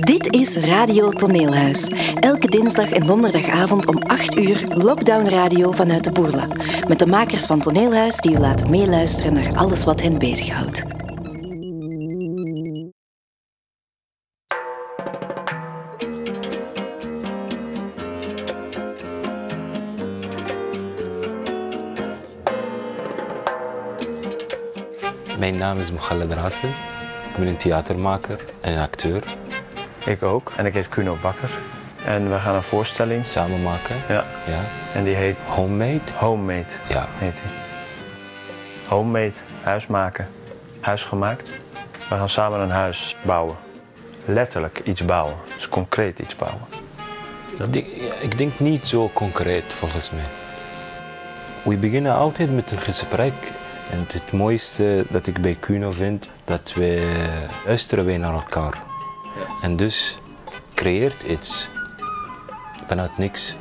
Dit is Radio Toneelhuis. Elke dinsdag en donderdagavond om 8 uur Lockdown Radio vanuit de Boerla. Met de makers van Toneelhuis die u laten meeluisteren naar alles wat hen bezighoudt. Is Mohamed Rassen. Ik ben een theatermaker en een acteur. Ik ook. En ik heet Kuno Bakker. En we gaan een voorstelling. Samen maken. Ja. Ja. En die heet Homemade. Homemade. Ja. Heet die. Homemade. Huis maken. Huis gemaakt. We gaan samen een huis bouwen. Letterlijk iets bouwen. Dus concreet iets bouwen. Ik ik denk niet zo concreet volgens mij. We beginnen altijd met een gesprek. En het mooiste dat ik bij Kuno vind, dat we luisteren wij naar elkaar. En dus creëert iets vanuit niks.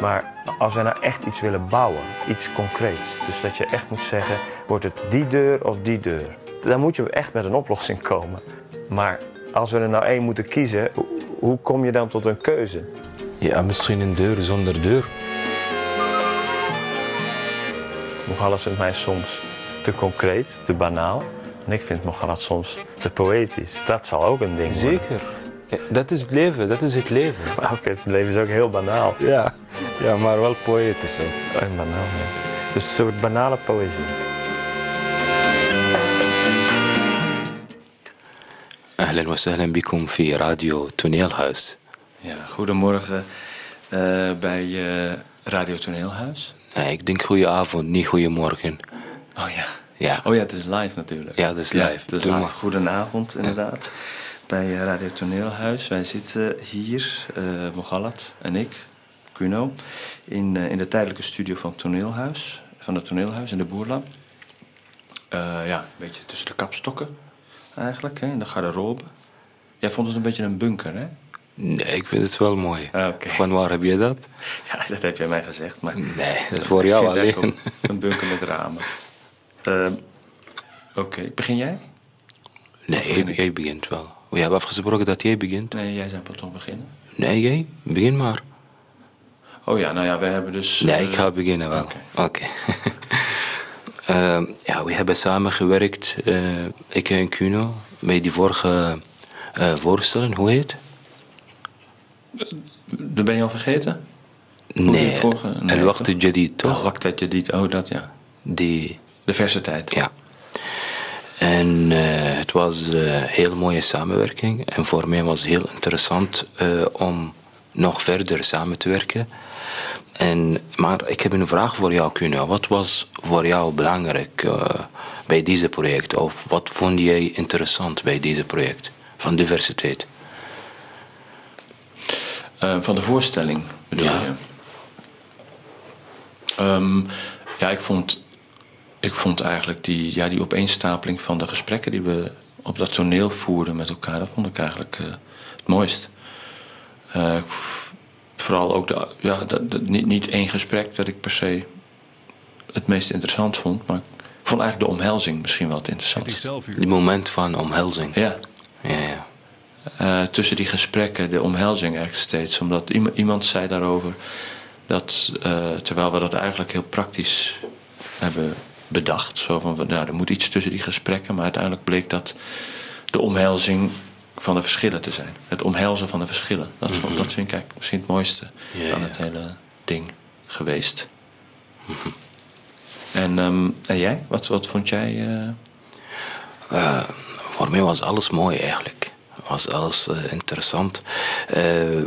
Maar als wij nou echt iets willen bouwen, iets concreets, dus dat je echt moet zeggen, wordt het die deur of die deur, dan moet je echt met een oplossing komen. Maar als we er nou één moeten kiezen, ho- hoe kom je dan tot een keuze? Ja, misschien een deur zonder deur. Mogalas vindt mij soms te concreet, te banaal. En ik vind Mogalas soms te poëtisch. Dat zal ook een ding worden. Zeker. Ja, dat is het leven, dat is het leven. Maar ook het leven is ook heel banaal. Ja, ja maar wel poëtisch ook. En banaal, ja. Dus een soort banale poëzie. أهلا وسهلا بكم في راديو Toneelhuis. Ja, goedemorgen eh, bij eh, Radio Toneelhuis. Nee, ik denk goeie avond, niet goeie morgen. Oh ja. Ja. Oh ja, het is live natuurlijk. Ja, dat is live. het is Doe live. maar. Goedenavond inderdaad. Bij eh, Radio Toneelhuis. Wij zitten hier, eh Mogallat en ik, Kuno, in, eh, in de tijdelijke studio van Toneelhuis. Van het Toneelhuis in de Boerla. Ja, een beetje tussen de kapstokken eigenlijk, hè, in de garderobe. Jij vond het een beetje een bunker, hè? Nee, ik vind het wel mooi. Ah. Van waar heb je dat? Ja, dat heb jij mij gezegd, maar... Nee, dat is voor jou alleen. Een, bunker met ramen. Ehm, Oké, begin jij? Nee, jij, jij begint wel. We hebben afgesproken dat jij begint. Nee, jij zou toch beginnen. Nee, jij? Begin maar. Oh ja, nou ja, we hebben dus... Nee, eh, ik ga beginnen wel. oké. Ehm, ja, we hebben samen gewerkt, eh, ik en Kuno, bij die vorige eh, voorstelling. Hoe heet? Dat ben je al vergeten? Nee, de vorige? Nee, El Waqt toch? Oh, Waqt Jadid, oh dat ja. Die, De verse tijd. ja. En eh, het was een heel mooie samenwerking. En voor mij was het heel interessant eh, om nog verder samen te werken. En, maar ik heb een vraag voor jou, Kuno. Wat was voor jou belangrijk eh, bij deze project? Of wat vond jij interessant bij deze project van diversiteit? Eh, van de voorstelling bedoel Ja. je? Ehm, ja, ik vond, ik vond eigenlijk die, ja, die opeenstapeling van de gesprekken die we op dat toneel voerden met elkaar, dat vond ik eigenlijk eh, het mooist. Eh, vooral ook de, ja, dat, dat- niet, niet één gesprek dat ik per se het meest interessant vond, maar ik vond eigenlijk de omhelzing misschien wel het interessantst. Die moment van omhelzing. Ja, Ja, ja. Eh, tussen die gesprekken de omhelzing eigenlijk steeds. Omdat iem- iemand zei daarover dat, eh, terwijl we dat eigenlijk heel praktisch hebben bedacht. Zo van, nou, er moet iets tussen die gesprekken, maar uiteindelijk bleek dat de omhelzing van de verschillen te zijn. Het omhelzen van de verschillen. Dat, vond- dat vind ik eigenlijk misschien het mooiste Ja, aan het hele ding geweest. En, ehm, en jij? Wat, wat vond jij? Eh, voor mij was alles mooi eigenlijk. Was alles eh, interessant. Eh,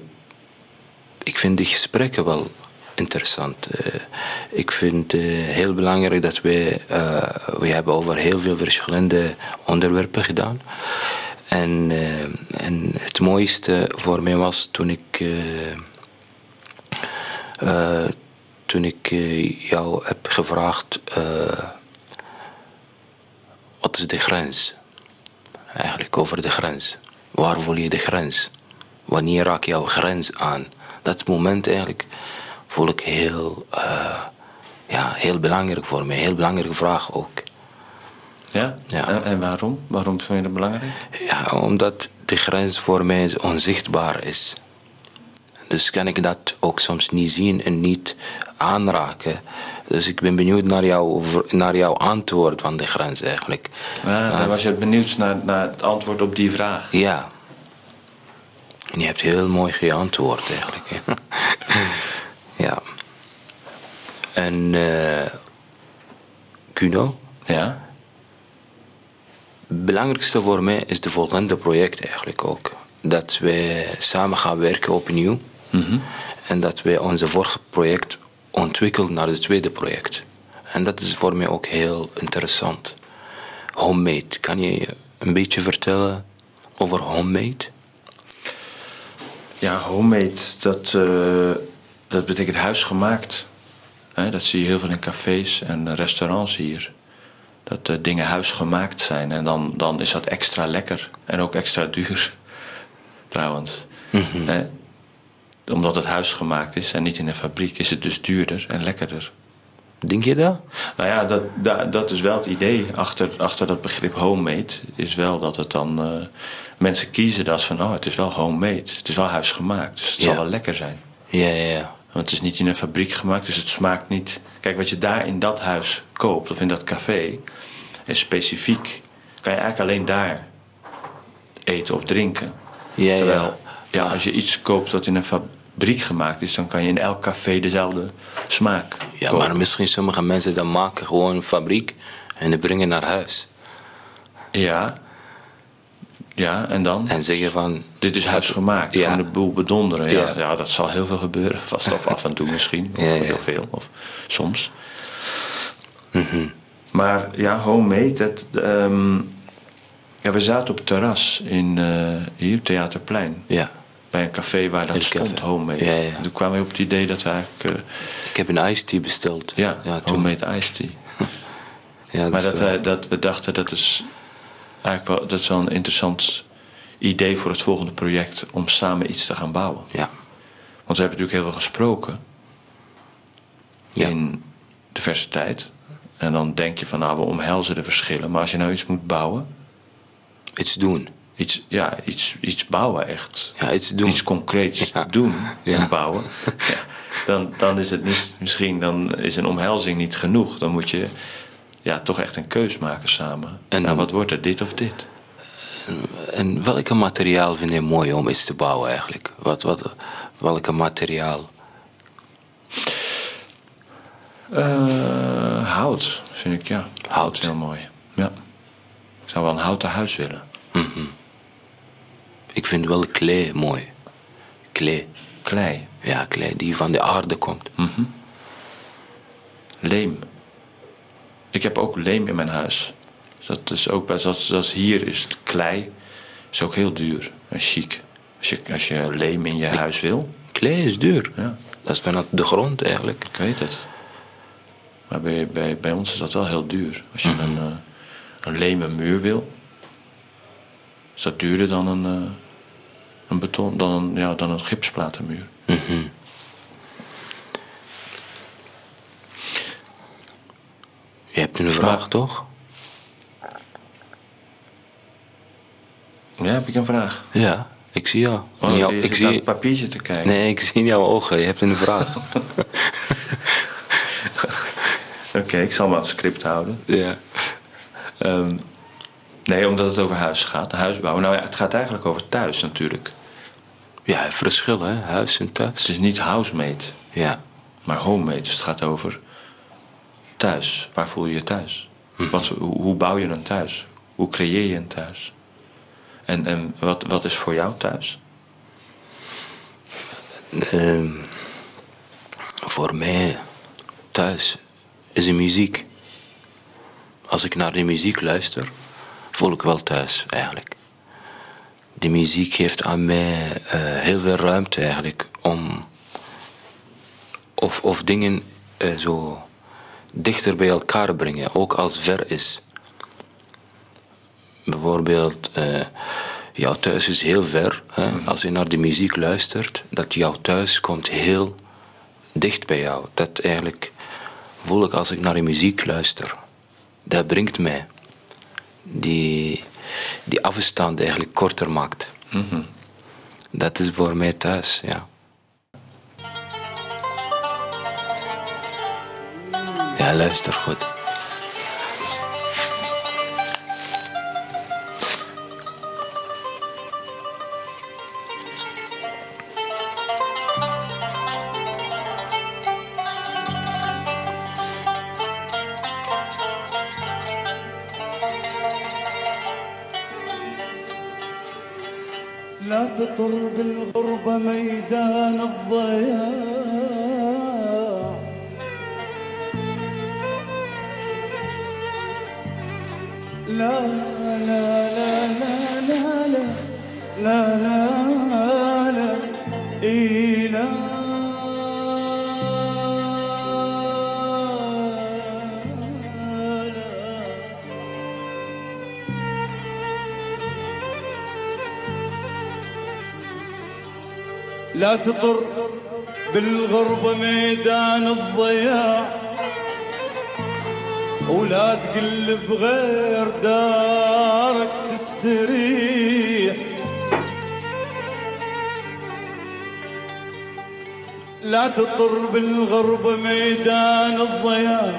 ik vind die gesprekken wel interessant. Eh, ik vind het heel belangrijk dat we, we hebben over heel veel verschillende onderwerpen gedaan. En, en het mooiste voor mij was toen ik, toen ik jou heb gevraagd. wat is de grens? Eigenlijk over de grens. Waar voel je de grens? Wanneer raak je jouw grens aan? Dat moment eigenlijk voel ik heel, eh, ja, heel belangrijk voor mij. Heel belangrijke vraag ook. Ja? Ja. En, en waarom? Waarom vind je dat belangrijk? Ja, omdat de grens voor mij onzichtbaar is. Dus kan ik dat ook soms niet zien en niet aanraken. Dus ik ben benieuwd naar, jou, naar jouw antwoord van de grens eigenlijk. Ja, dan was je benieuwd naar, naar het antwoord op die vraag. Ja. En je hebt heel mooi geantwoord eigenlijk. ja. En eh Kuno, Ja? het belangrijkste voor mij is de volgende project eigenlijk ook. Dat wij samen gaan werken opnieuw. En dat wij onze vorige project ontwikkelen naar het tweede project. En dat is voor mij ook heel interessant. Homemade. Kan je een beetje vertellen over homemade? Ja, homemade, dat, eh, dat betekent huisgemaakt. Dat zie je heel veel in cafés en restaurants hier. Dat eh, dingen huisgemaakt zijn en dan, dan is dat extra lekker en ook extra duur. Trouwens. Hè? Omdat het huisgemaakt is en niet in een fabriek, is het dus duurder en lekkerder. Denk je dat? Nou ja, dat, dat, dat is wel het idee achter, achter dat begrip homemade. Is wel dat het dan. eh, mensen kiezen dat van, oh, het is wel homemade. Het is wel huisgemaakt, dus het Ja. zal wel lekker zijn. Ja, ja, ja. Want het is niet in een fabriek gemaakt, dus het smaakt niet. Kijk, wat je daar in dat huis koopt, of in dat café, is specifiek. Kan je eigenlijk alleen daar eten of drinken. Ja, ja. Terwijl, ja, als je iets koopt wat in een fabriek gemaakt is, dan kan je in elk café dezelfde smaak. Ja, kopen. maar misschien sommige mensen dan maken gewoon een fabriek en die brengen naar huis. Ja. Ja, en dan? En zeggen van... Dit is huisgemaakt, Ja. de boel bedonderen. Ja. Ja. Ja. dat zal heel veel gebeuren. Vast of af en toe misschien. Of Ja, heel veel. Of soms. Mhm. Maar ja, homemade. Het, ehm, ja, we zaten op het terras in, eh, hier, Theaterplein. Ja, Bij een café waar dat stond, café. homemade. Ja, ja. En Toen kwamen we op het idee dat we eigenlijk... eh, ik heb een iced tea besteld. ja, ja toen. homemade iced tea. Ja, Maar dat, wel- wij, dat we dachten, dat is eigenlijk wel, dat is wel een interessant idee voor het volgende project om samen iets te gaan bouwen. Ja, Want we hebben natuurlijk heel veel gesproken in diversiteit. En dan denk je van nou, we omhelzen de verschillen. Maar als je nou iets moet bouwen, iets doen. Iets, ja, iets, iets bouwen echt. Ja, iets doen. Iets concreets Ja. doen Ja. en bouwen. ja, dan, dan is het niet, misschien dan is een omhelzing niet genoeg. Dan moet je ja, toch echt een keus maken samen. En nou, dan- wat wordt er, dit of dit? En welke materiaal vind je mooi om iets te bouwen eigenlijk? Wat, wat, welke materiaal? Eh, hout, vind ik, ja. Hout. heel mooi. Ja. Ik zou wel een houten huis willen. Ik vind wel klei mooi. Klei. Klei, Ja, klei die van de aarde komt. leem. Ik heb ook leem in mijn huis. Dat is ook bij, zoals, zoals hier is klei, is ook heel duur en chic. Als je, als je leem in je huis wil, Klei is duur. ja, Dat is vanuit de grond eigenlijk. ik weet het. Maar bij, bij, bij ons is dat wel heel duur. Als je een, eh, een lemen muur wil, is dat duurder dan een, eh, een beton, dan een, ja, dan een gipsplatenmuur. Je hebt een vraag toch? Ja, heb ik een vraag? Ja, ik zie jou. Oh, jou- ik zit naar zie, het papiertje te kijken. nee, ik zie in jouw ogen. Je hebt een vraag. Oké, ik zal me aan het script houden. ja. Ehm, nee, omdat het over huis gaat, huisbouwen. Nou ja, het gaat eigenlijk over thuis natuurlijk. Ja, verschil hè, huis en Het thuis. is niet housemade, Ja, maar homemade. Dus het gaat over thuis. Waar voel je je thuis? Wat, hoe, hoe bouw je een thuis? Hoe creëer je een thuis? En, en wat, wat is voor jou thuis? Ehm, voor mij thuis is de muziek. Als ik naar de muziek luister, voel ik wel thuis eigenlijk. De muziek geeft aan mij eh, heel veel ruimte eigenlijk om of, of dingen eh, zo dichter bij elkaar brengen, ook als ver is. Bijvoorbeeld, eh, jouw thuis is heel ver. Hè? Als je naar de muziek luistert, dat jouw thuis komt heel dicht bij jou. Dat eigenlijk voel ik als ik naar de muziek luister. Dat brengt mij. Die, die afstand eigenlijk korter maakt. Dat is voor mij thuis, ja. Ja, luister goed. ميدان الضيق تطر بالغربة ميدان الضياع ولا تقلب غير دارك تستريح لا تطر بالغربة ميدان الضياع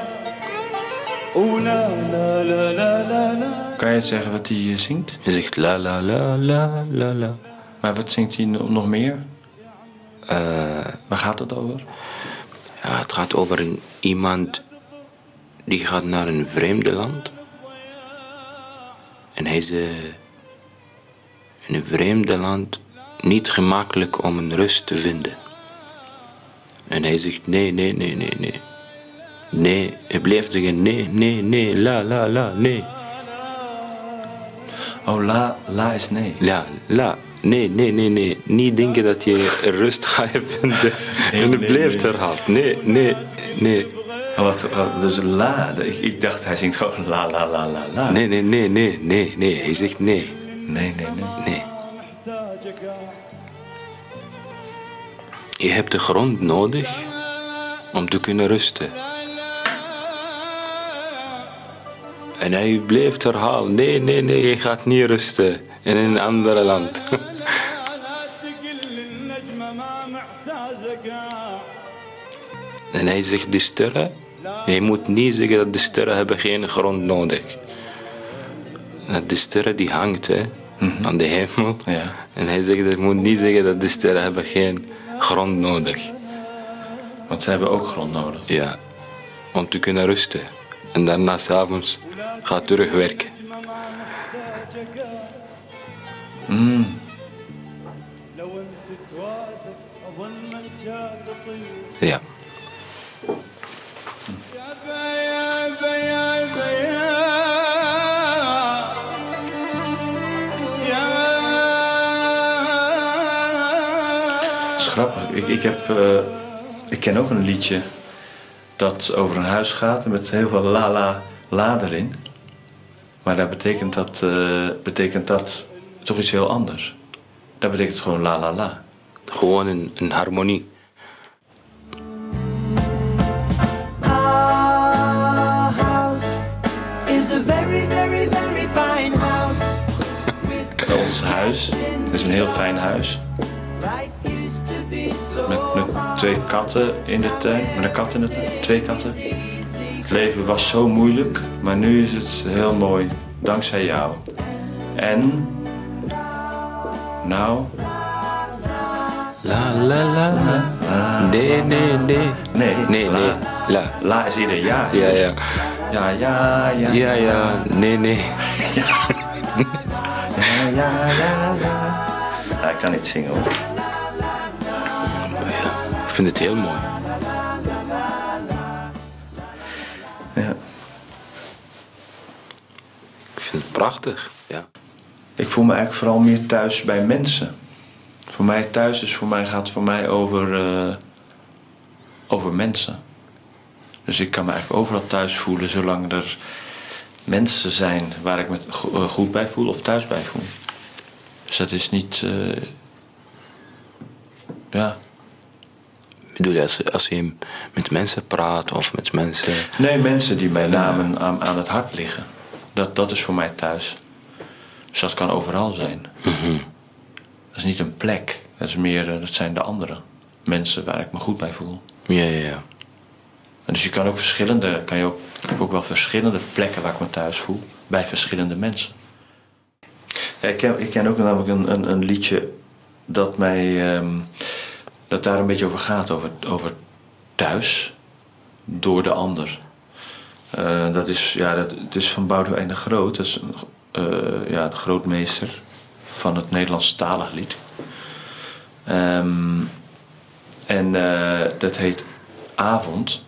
ولا لا لا لا لا لا Kan je zeggen wat hij eh, zingt? Je zegt la la la la la la. Maar wat zingt hij no- nog meer? Eh, Waar gaat het over? ja, het gaat over een, iemand die gaat naar een vreemde land. En hij is eh, in een vreemde land niet gemakkelijk om een rust te vinden. En hij zegt nee, nee, nee, nee, nee. Nee, hij blijft zeggen nee, nee, nee, la, la, la, nee. Oh, la, la is nee. La, la, nee, nee, nee, nee. Niet denken dat je rust gaat vinden. Nee, en het nee, blijft nee. herhaald. Nee, nee, nee. Oh, wat, wat- dus la. Ik, ik dacht hij zingt gewoon la, la, la, la, la. Nee, nee, nee, nee, nee, nee. Hij zegt nee, nee, nee. nee. nee. Je hebt de grond nodig om te kunnen rusten. En hij blijft herhalen: nee, nee, nee, je gaat niet rusten in een ander land. en hij zegt, die sterren, je moet niet zeggen dat de sterren hebben geen grond nodig. De sterren die hangt hè, mhm. aan de hemel. Ja. En hij zegt, je moet niet zeggen dat de sterren hebben geen grond nodig hebben. Want ze hebben ook grond nodig. Ja, om te kunnen rusten. En daarna s'avonds gaat terugwerken. لو انت تتوازن اظن الجاد طيب Ja. يا بيا بيا بيا Dat is يا grappig. Ik, ik, heb, eh, ik ken ook een liedje dat over een huis gaat met heel veel la la la erin. Maar daar betekent dat, eh, betekent dat toch iets heel anders. Dat betekent gewoon la la la. Gewoon een, een harmonie. Our house is a very, very, very fine house. Dat is ons huis. Het is een heel fijn huis. Met, met twee katten in de tuin. Met een kat in de tuin. Twee katten. Het leven was zo moeilijk. Maar nu is het heel mooi. Dankzij jou. En... Nou... La la la la. Nee, nee, nee. Nee, Nee, la. nee. La. La is ieder jaar. Ja, ja. Ja, ja, ja. Ja, ja. Nee, nee. Ja, ja, ja, ja. Ja, ik kan niet zingen hoor. Ja, ik vind het heel mooi. Ja. Ik vind het prachtig. Ja. Ik voel me eigenlijk vooral meer thuis bij mensen. Voor mij thuis is voor mij, gaat voor mij over, eh, over mensen. Dus ik kan me eigenlijk overal thuis voelen zolang er mensen zijn waar ik me eh, goed bij voel of thuis bij voel. Dus dat is niet. eh, ja. Bedoel je, als, als je met mensen praat of met mensen... Nee, mensen die bij namen aan, aan het hart liggen. Dat, dat is voor mij thuis. Dus dat kan overal zijn. Dat is niet een plek. Dat, is meer, eh, dat zijn de anderen. Mensen waar ik me goed bij voel. Ja, ja, ja. En dus je kan ook verschillende, kan je ook, ik heb ook wel verschillende plekken waar ik me thuis voel. Bij verschillende mensen. Ja, ik, ken, ik ken ook namelijk een, een, een liedje dat mij, ehm, dat daar een beetje over gaat. Over, over thuis door de ander. Eh, dat is, ja, dat, het is van Boudewijn de Groot. Dat is ja, de grootmeester van het Nederlandstalig lied. Ehm, en eh, dat heet Avond.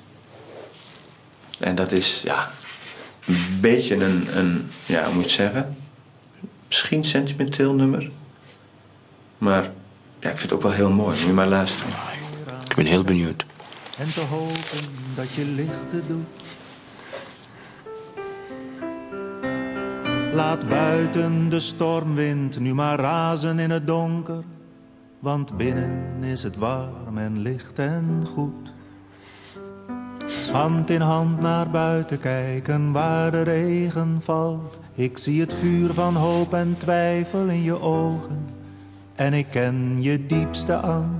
En dat is ja, een beetje een, een, ja, hoe moet je het zeggen? Misschien sentimenteel nummer. Maar ja, ik vind het ook wel heel mooi. Moet je maar luisteren. Ik ben heel benieuwd. en te hopen dat je lichten doet. Laat buiten de stormwind nu maar razen in het donker, want binnen is het warm en licht en goed. Hand in hand naar buiten kijken waar de regen valt. Ik zie het vuur van hoop en twijfel in je ogen en ik ken je diepste angst.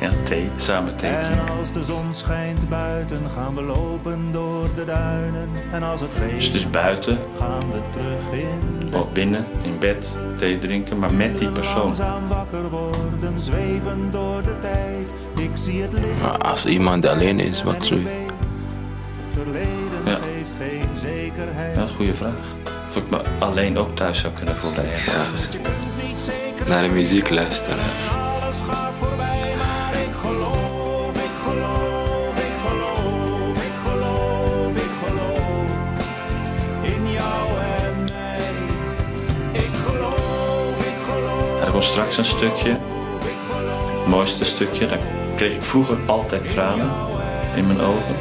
Ja, thee, samen thee En als de zon schijnt buiten, gaan we lopen door de duinen. En als het Dus regent, is buiten gaan we terug in of binnen, in bed, thee drinken, maar met die persoon. Langzaam wakker worden, zweven door de tijd. Ik zie het licht. Maar als iemand alleen is, wat doe je? Het verleden Ja. geeft geen zekerheid. Ja, goede vraag. Of ik me alleen ook thuis zou kunnen voelen. Ja, naar de muziek luisteren. Alles gaat voorbij, straks een stukje, het mooiste stukje. Daar kreeg ik vroeger altijd tranen in mijn ogen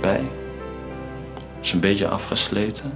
bij. Het is een beetje afgesleten.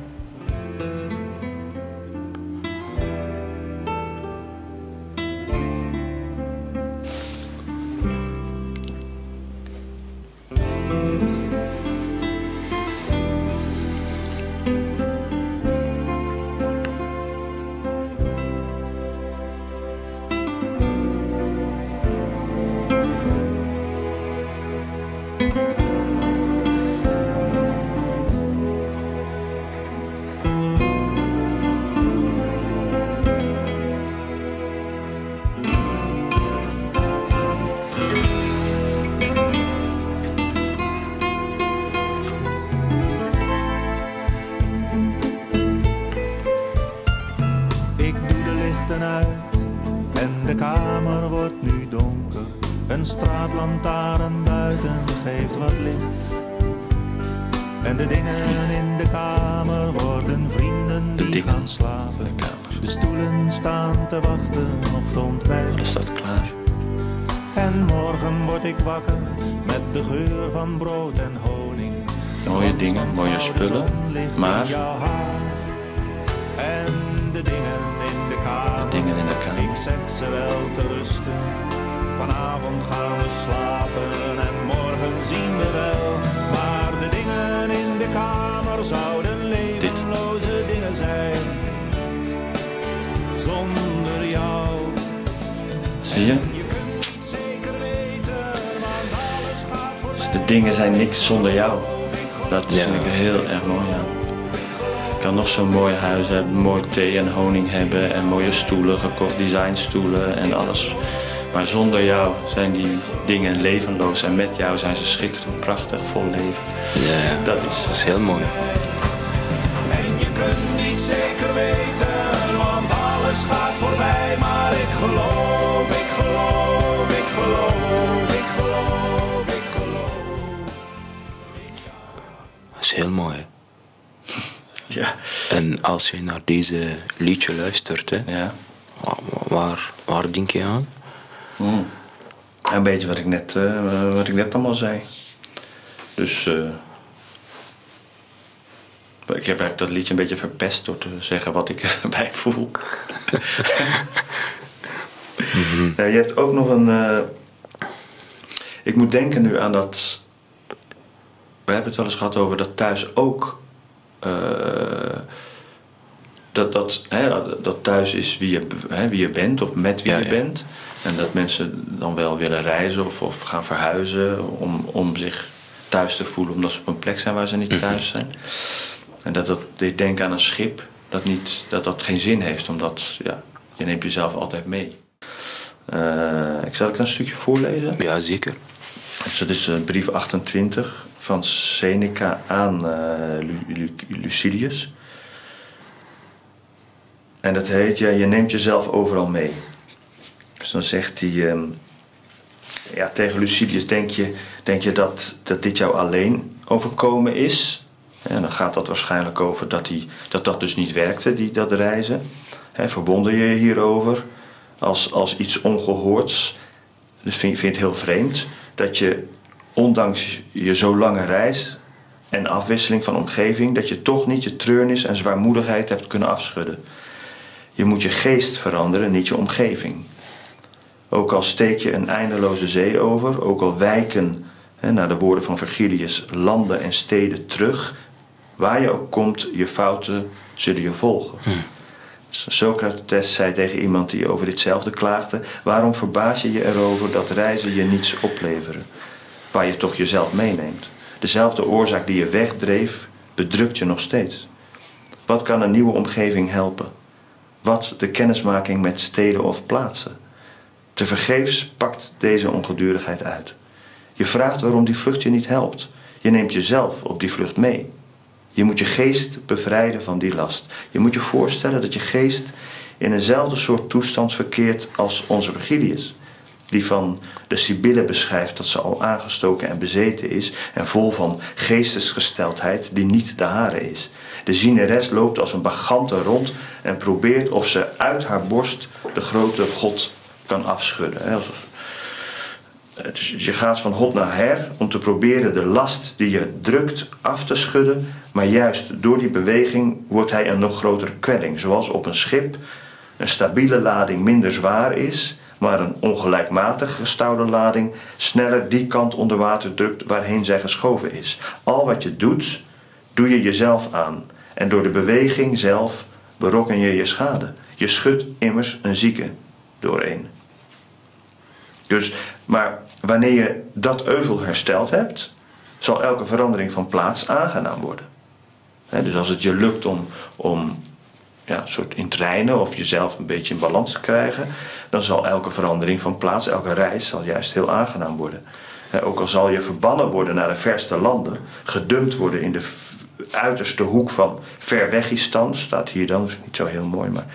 Straatlantaarn buiten geeft wat licht. En de dingen in de kamer worden vrienden die gaan slapen. de kamer. De stoelen staan te wachten op het ontbijt. Alles staat klaar. En morgen word ik wakker met de geur van brood en honing. De Mooie dingen, mooie spullen, maar-. En de dingen in de kamer. De dingen in de kamer. Ik zeg ze wel te rusten. Vanavond gaan we slapen en morgen zien we wel. Maar de dingen in de kamer zouden levenloze dingen zijn. Zonder jou. Zie je? Je kunt niet zeker weten, want alles gaat voor Dus de dingen zijn niks zonder jou. Dat Ja. vind ik heel erg mooi aan. Ik kan nog zo'n mooi huis hebben, mooi thee en honing hebben en mooie stoelen, gekocht designstoelen en alles. Maar zonder jou zijn die dingen levenloos en met jou zijn ze schitterend, prachtig, vol leven. Ja, ja. Dat is, Dat is heel mooi. En je kunt niet zeker weten, want alles gaat voorbij. Maar ik geloof, ik geloof, ik geloof, ik geloof, ik geloof. Dat is heel mooi. Ja. En als je naar deze liedje luistert, hè, ja. wa- waar, waar denk je aan? Een beetje wat ik net, eh, wat ik net allemaal zei. Dus eh, ik heb eigenlijk dat liedje een beetje verpest door te zeggen wat ik erbij voel. nou, je hebt ook nog een. eh, ik moet denken nu aan dat. We hebben het wel eens gehad over dat thuis ook. dat, dat, hè, dat thuis is wie je, hè, wie je bent of met wie Ja, je ja. bent. En dat mensen dan wel willen reizen of, of gaan verhuizen om, om zich thuis te voelen, omdat ze op een plek zijn waar ze niet thuis zijn. En dat dat, ik denk aan een schip, dat, niet, dat dat geen zin heeft, omdat ja, je neemt jezelf altijd mee. Eh, ik zal ik een stukje voorlezen. Ja, zeker. Dus dat is eh, brief 28 van Seneca aan eh, Lu- Lu- Lucilius. En dat heet, ja, je neemt jezelf overal mee. Dus dan zegt hij, ehm, ja, tegen Lucilius, denk je, denk je dat, dat dit jou alleen overkomen is? En dan gaat dat waarschijnlijk over dat hij, dat, dat dus niet werkte, die, dat reizen. Verwonder je je hierover als, als iets ongehoords? Dus vind, vind je het heel vreemd dat je, ondanks je zo lange reis en afwisseling van omgeving, dat je toch niet je treurnis en zwaarmoedigheid hebt kunnen afschudden. Je moet je geest veranderen, niet je omgeving. Ook al steek je een eindeloze zee over, ook al wijken, hè, naar de woorden van Virgilius, landen en steden terug, waar je ook komt, je fouten zullen je volgen. Socrates zei tegen iemand die over ditzelfde klaagde: Waarom verbaas je je erover dat reizen je niets opleveren, waar je toch jezelf meeneemt? Dezelfde oorzaak die je wegdreef, bedrukt je nog steeds. Wat kan een nieuwe omgeving helpen? Wat de kennismaking met steden of plaatsen? Tevergeefs pakt deze ongedurigheid uit. Je vraagt waarom die vlucht je niet helpt. Je neemt jezelf op die vlucht mee. Je moet je geest bevrijden van die last. Je moet je voorstellen dat je geest in eenzelfde soort toestand verkeert als onze Virgilius. Die van de Sibylle beschrijft dat ze al aangestoken en bezeten is en vol van geestesgesteldheid die niet de hare is. De zieneres loopt als een bagante rond en probeert of ze uit haar borst de grote God kan afschudden. Je gaat van hot naar her om te proberen de last die je drukt af te schudden, maar juist door die beweging wordt hij een nog grotere kwelling. Zoals op een schip een stabiele lading minder zwaar is, maar een ongelijkmatig gestouwde lading sneller die kant onder water drukt waarheen zij geschoven is. Al wat je doet, doe je jezelf aan. En door de beweging zelf berokken je je schade. Je schudt immers een zieke doorheen. Dus, maar wanneer je dat euvel hersteld hebt, zal elke verandering van plaats aangenaam worden. Dus als het je lukt om, om ja, soort in trainen of jezelf een beetje in balans te krijgen, dan zal elke verandering van plaats, elke reis, zal juist heel aangenaam worden. Ook al zal je verbannen worden naar de verste landen, gedumpt worden in de uiterste hoek van Verwegistan, staat hier dan, is niet zo heel mooi, maar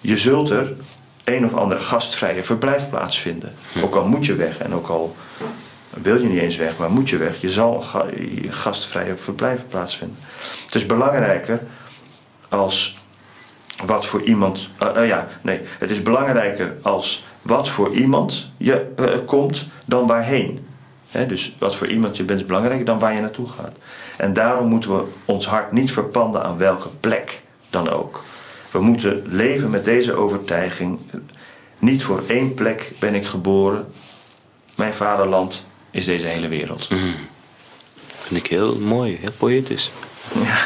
je zult er een of andere gastvrije verblijfplaats vinden. Ook al moet je weg en ook al wil je niet eens weg, maar moet je weg, je zal gastvrije verblijfplaats vinden. Het is belangrijker als wat voor iemand. eh, eh, ja, nee. Het is belangrijker als wat voor iemand je eh, komt dan waarheen. Hè, dus wat voor iemand je bent is belangrijker dan waar je naartoe gaat. En daarom moeten we ons hart niet verpanden aan welke plek dan ook. We moeten leven met deze overtuiging. Niet voor één plek ben ik geboren. Mijn vaderland is deze hele wereld. Vind ik heel mooi, heel poëtisch. Ja.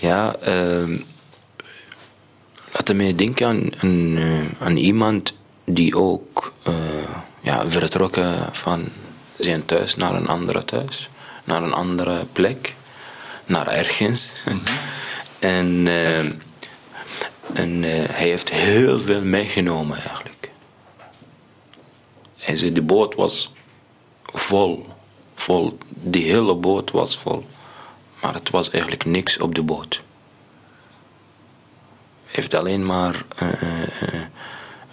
Ja, ehm laat mij denken aan, aan, eh, aan iemand die ook eh, ja, vertrokken van zijn thuis naar een andere thuis, naar een andere plek, naar ergens. en eh, en eh, hij heeft heel veel meegenomen eigenlijk. Hij zei, de boot was vol, vol, die hele boot was vol. Maar het was eigenlijk niks op de boot. Hij heeft alleen maar eh, eh,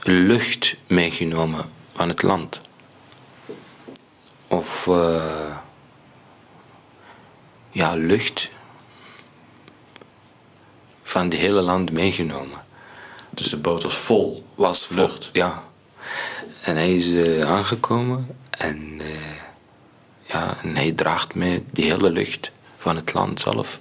lucht meegenomen van het land. Of ja, lucht van het hele land meegenomen. Dus de boot was vol. Was vol, Lucht. Ja. En hij is eh, aangekomen en, eh, ja, en hij draagt mij die hele lucht van het land zelf.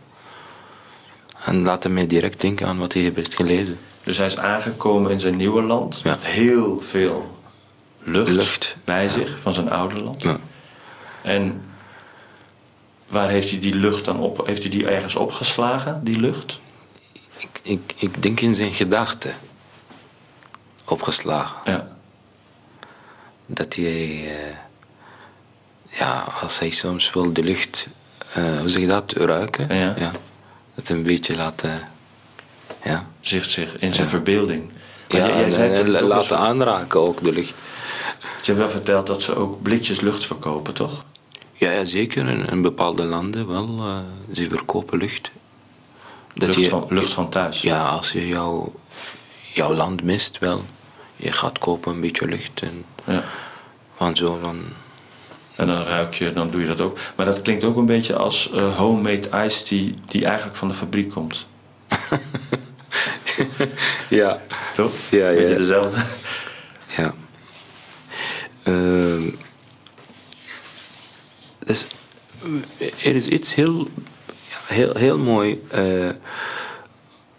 En laat mij direct denken aan wat hij heeft gelezen. Dus hij is aangekomen in zijn nieuwe land Ja. met heel veel lucht, Lucht, bij zich van zijn oude land. Ja. En waar heeft hij die lucht dan op? Heeft hij die ergens opgeslagen, die lucht? Ik, ik, ik denk in zijn gedachten opgeslagen. Ja. Dat hij, eh, ja, als hij soms wil de lucht, eh, hoe zeg je dat, ruiken, Ja. dat een beetje laten, ja, Zicht zich in zijn verbeelding. Ja jij, zei en laten aanraken ook de lucht. Je hebt wel verteld dat ze ook blikjes lucht verkopen, toch? Ja, ja zeker. In, in bepaalde landen wel. eh, ze verkopen lucht. Dat Lucht, je- van, lucht van thuis. Ja, als je jouw, jouw land mist wel. Je gaat kopen een beetje lucht. En Ja. van zo van... En dan ruik je, dan doe je dat ook. Maar dat klinkt ook een beetje als eh, homemade iced tea die eigenlijk van de fabriek komt. Ja. Toch? Ja, ja. Beetje dezelfde. Ja. Dus, er is iets heel, heel, heel mooi. eh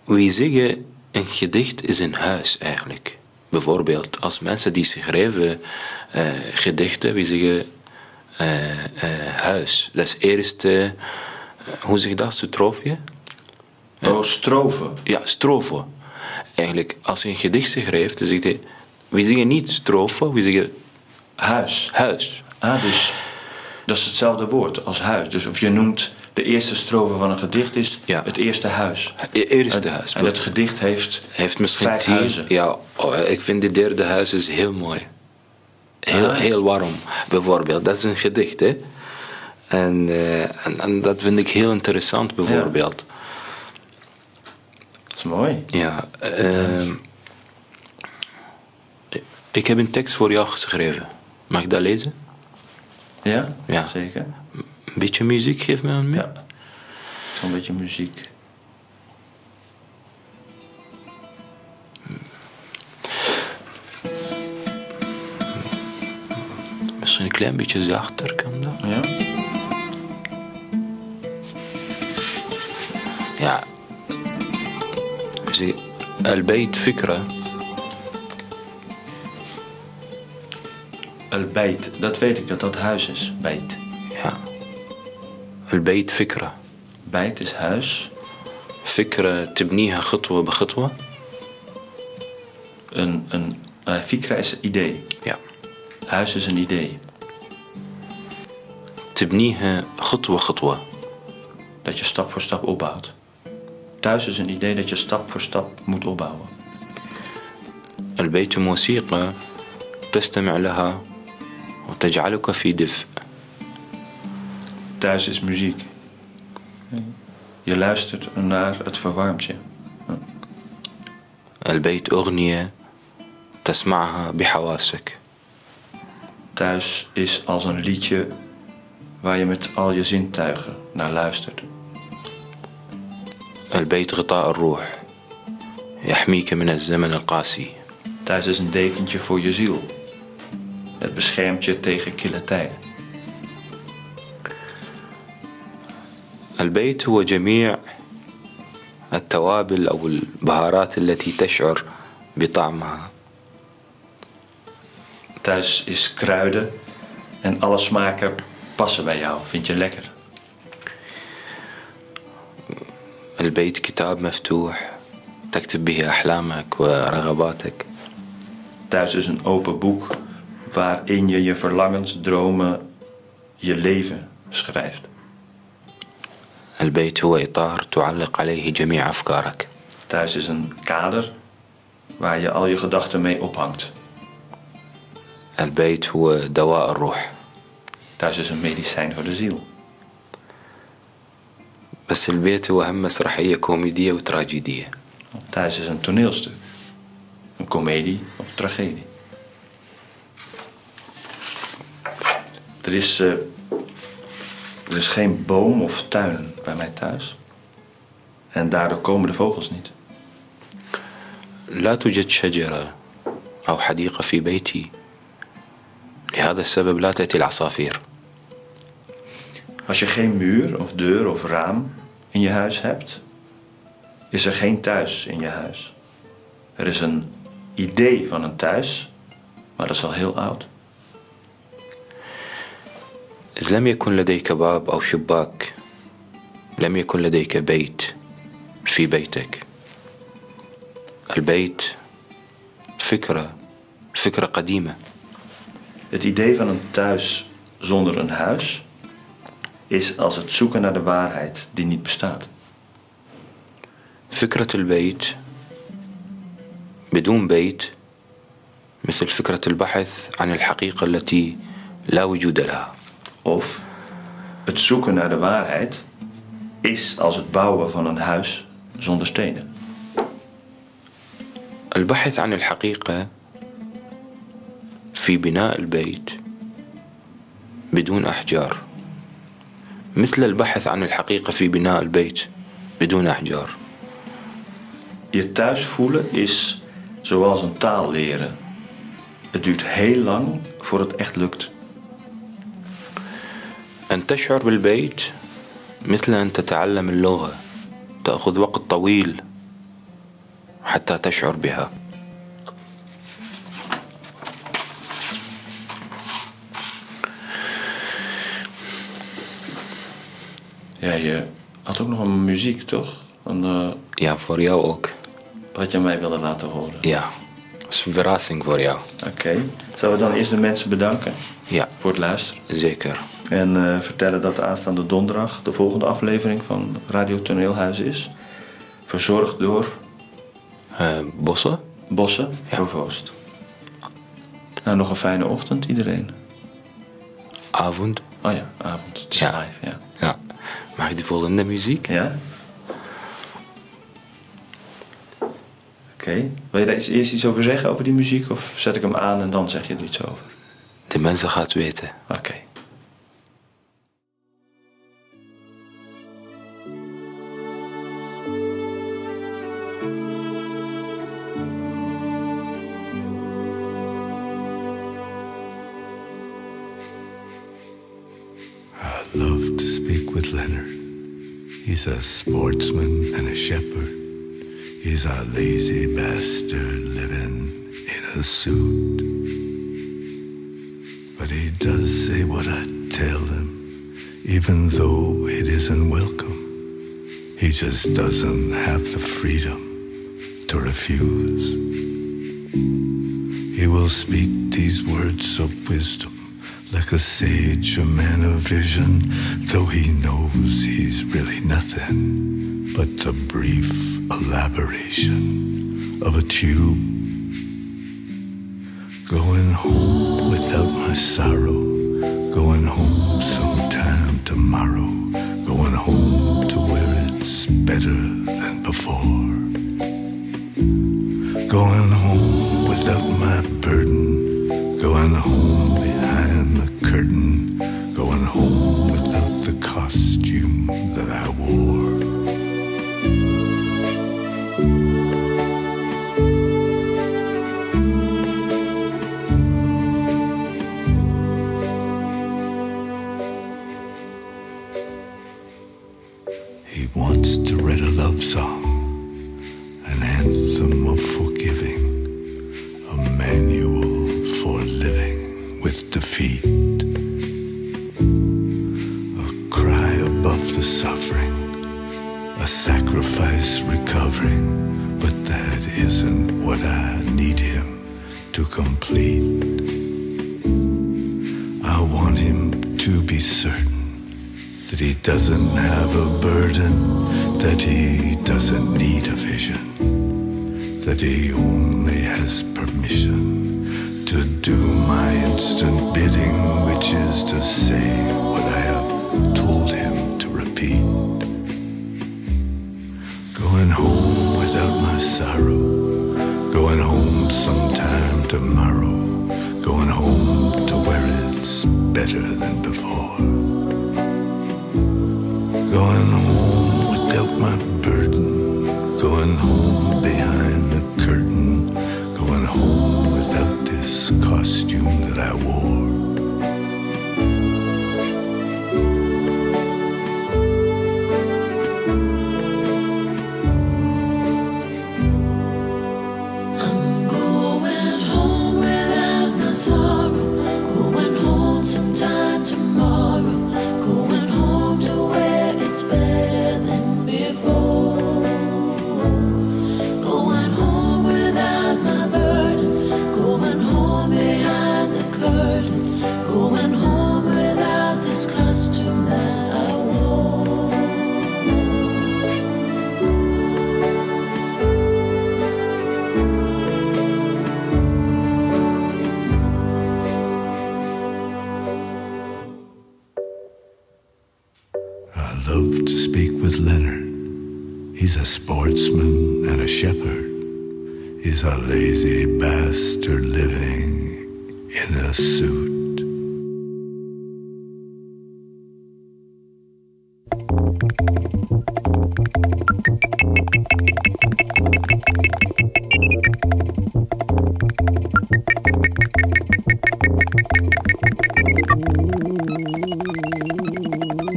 we zeggen een gedicht is een huis eigenlijk. Bijvoorbeeld, als mensen die schrijven eh, gedichten, we zeggen eh, huis. Dat is eerst, hoe zeg je dat, stroofje? Oh, stroven. Ja, strofe. Eigenlijk, als je een gedicht schrijft, dan zegt hij... We zeggen niet strofe, we zeggen Huis. huis. Ah, dus dat is hetzelfde woord als huis. Dus of je noemt de eerste strofe van een gedicht is Ja. het eerste huis. E- Eerste huis. En het gedicht heeft heeft misschien vijf tien... huizen. Ja, oh, ik vind de derde huis is heel mooi. Heel, Ah. heel warm, bijvoorbeeld. Dat is een gedicht, hè. En, eh, en, en dat vind ik heel interessant, bijvoorbeeld. Dat is mooi. Ja. ehm, ik heb een tekst voor jou geschreven. Mag ik dat lezen? Ja? Ja. Zeker Een beetje muziek, geef me aan mee. Ja. Zo'n beetje muziek. Misschien een klein beetje zachter kan dat. Ja? Ja. Zie, البيت فكرة El bijt. Dat weet ik dat dat huis is. Bijt. ja. البيت فكرة Bijt is huis. فكرة تبنيها خطوة بخطوة Een, een, eh, fikra is idee. ja. Huis is een idee. تبنيها خطوة خطوة Dat je stap voor stap opbouwt. Thuis is een idee dat je stap voor stap moet opbouwen. البيت موسيقى تستمع لها وتجعلك في دفء Thuis is muziek. Je luistert naar het verwarmt je. البيت أغنية تسمعها بحواسك Thuis is als een liedje waar je met al je zintuigen naar luistert. البيت غطاء الروح يحميك من الزمن القاسي Thuis is een dekentje voor je ziel. Het beschermt je tegen kille tijden. البيت هو جميع التوابل أو البهارات التي تشعر بطعمها Thuis is kruiden en alle smaken passen bij jou. Vind je lekker. البيت كتاب مفتوح تكتب به أحلامك ورغباتك Thuis is een open boek waarin je je verlangens, dromen, je leven schrijft. البيت هو إطار تعلق عليه جميع أفكارك Thuis is een kader waar je al je gedachten mee ophangt. البيت هو دواء الروح Thuis is een medicijn voor de ziel. بس البيت هو هم مسرحية كوميدية وتراجيدية Thuis is een toneelstuk. een komedie of tragedie. Er is, eh, er is geen boom of tuin bij mij thuis. En daardoor komen de vogels niet. لا توجد شجرة أو حديقة في بيتي لهذا السبب لا تأتي العصافير Als je geen muur of deur of raam in je huis hebt, is er geen thuis in je huis. Er is een idee van een thuis, maar dat is al heel oud. إذ لم يكن لديك باب أو شباك لم يكن لديك بيت في بيتك. البيت فكرة فكرة قديمة. Het idee van een thuis zonder een huis is als het zoeken naar de waarheid die niet bestaat. فكرة البيت بدون بيت مثل فكرة البحث عن الحقيقة التي لا وجود لها. Of het zoeken naar de waarheid is als het bouwen van een huis zonder stenen. البحث عن الحقيقة في بناء البيت بدون أحجار مثل البحث عن الحقيقة في بناء البيت بدون أحجار Je thuis voelen is zoals een taal leren. Het duurt heel lang voor het echt lukt. أن تشعر بالبيت مثل أن تتعلم اللغة تأخذ وقت طويل حتى تشعر بها Ja, je had ook nog een muziek, toch? Een, eh, Ja, voor jou ook. wat je mij wilde laten horen. Ja, dat is een verrassing voor jou. Oké. Zullen we dan eerst de mensen bedanken Ja, voor het luisteren? zeker. En eh, vertellen dat de aanstaande donderdag de volgende aflevering van Radio Toneelhuis is. Verzorgd door Eh, bossen? Bossen, Ja. Provoost. Nou, nog een fijne ochtend iedereen. Avond? Oh ja, avond. Het is Ja. live, ja. Ja. Mag ik de volgende muziek? Ja? Oké. Wil je daar eerst iets over zeggen, over die muziek? Of zet ik hem aan en dan zeg je er iets over? De mensen gaat weten. Oké. He's a lazy bastard living in a suit. But he does say what I tell him, even though it isn't welcome. He just doesn't have the freedom to refuse. He will speak these words of wisdom like a sage, a man of vision, though he knows he's really nothing but the brief elaboration of a tube. Going home without my sorrow, going home sometime tomorrow, going home to where it's better than before. Going home without my burden, going home behind the curtain, that he doesn't have a burden, that he doesn't need a vision, that he only has permission to do my instant bidding, which is to say what I have told him to repeat. Going home without my sorrow, going home sometime tomorrow, going home to where it's better than before. lazy bastard living in a suit.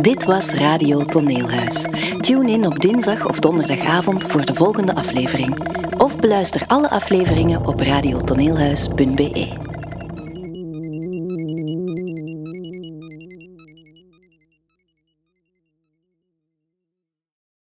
Dit was Radio Toneelhuis. Tune in op dinsdag of donderdagavond voor de volgende aflevering of beluister alle afleveringen op radiotoneelhuis.be.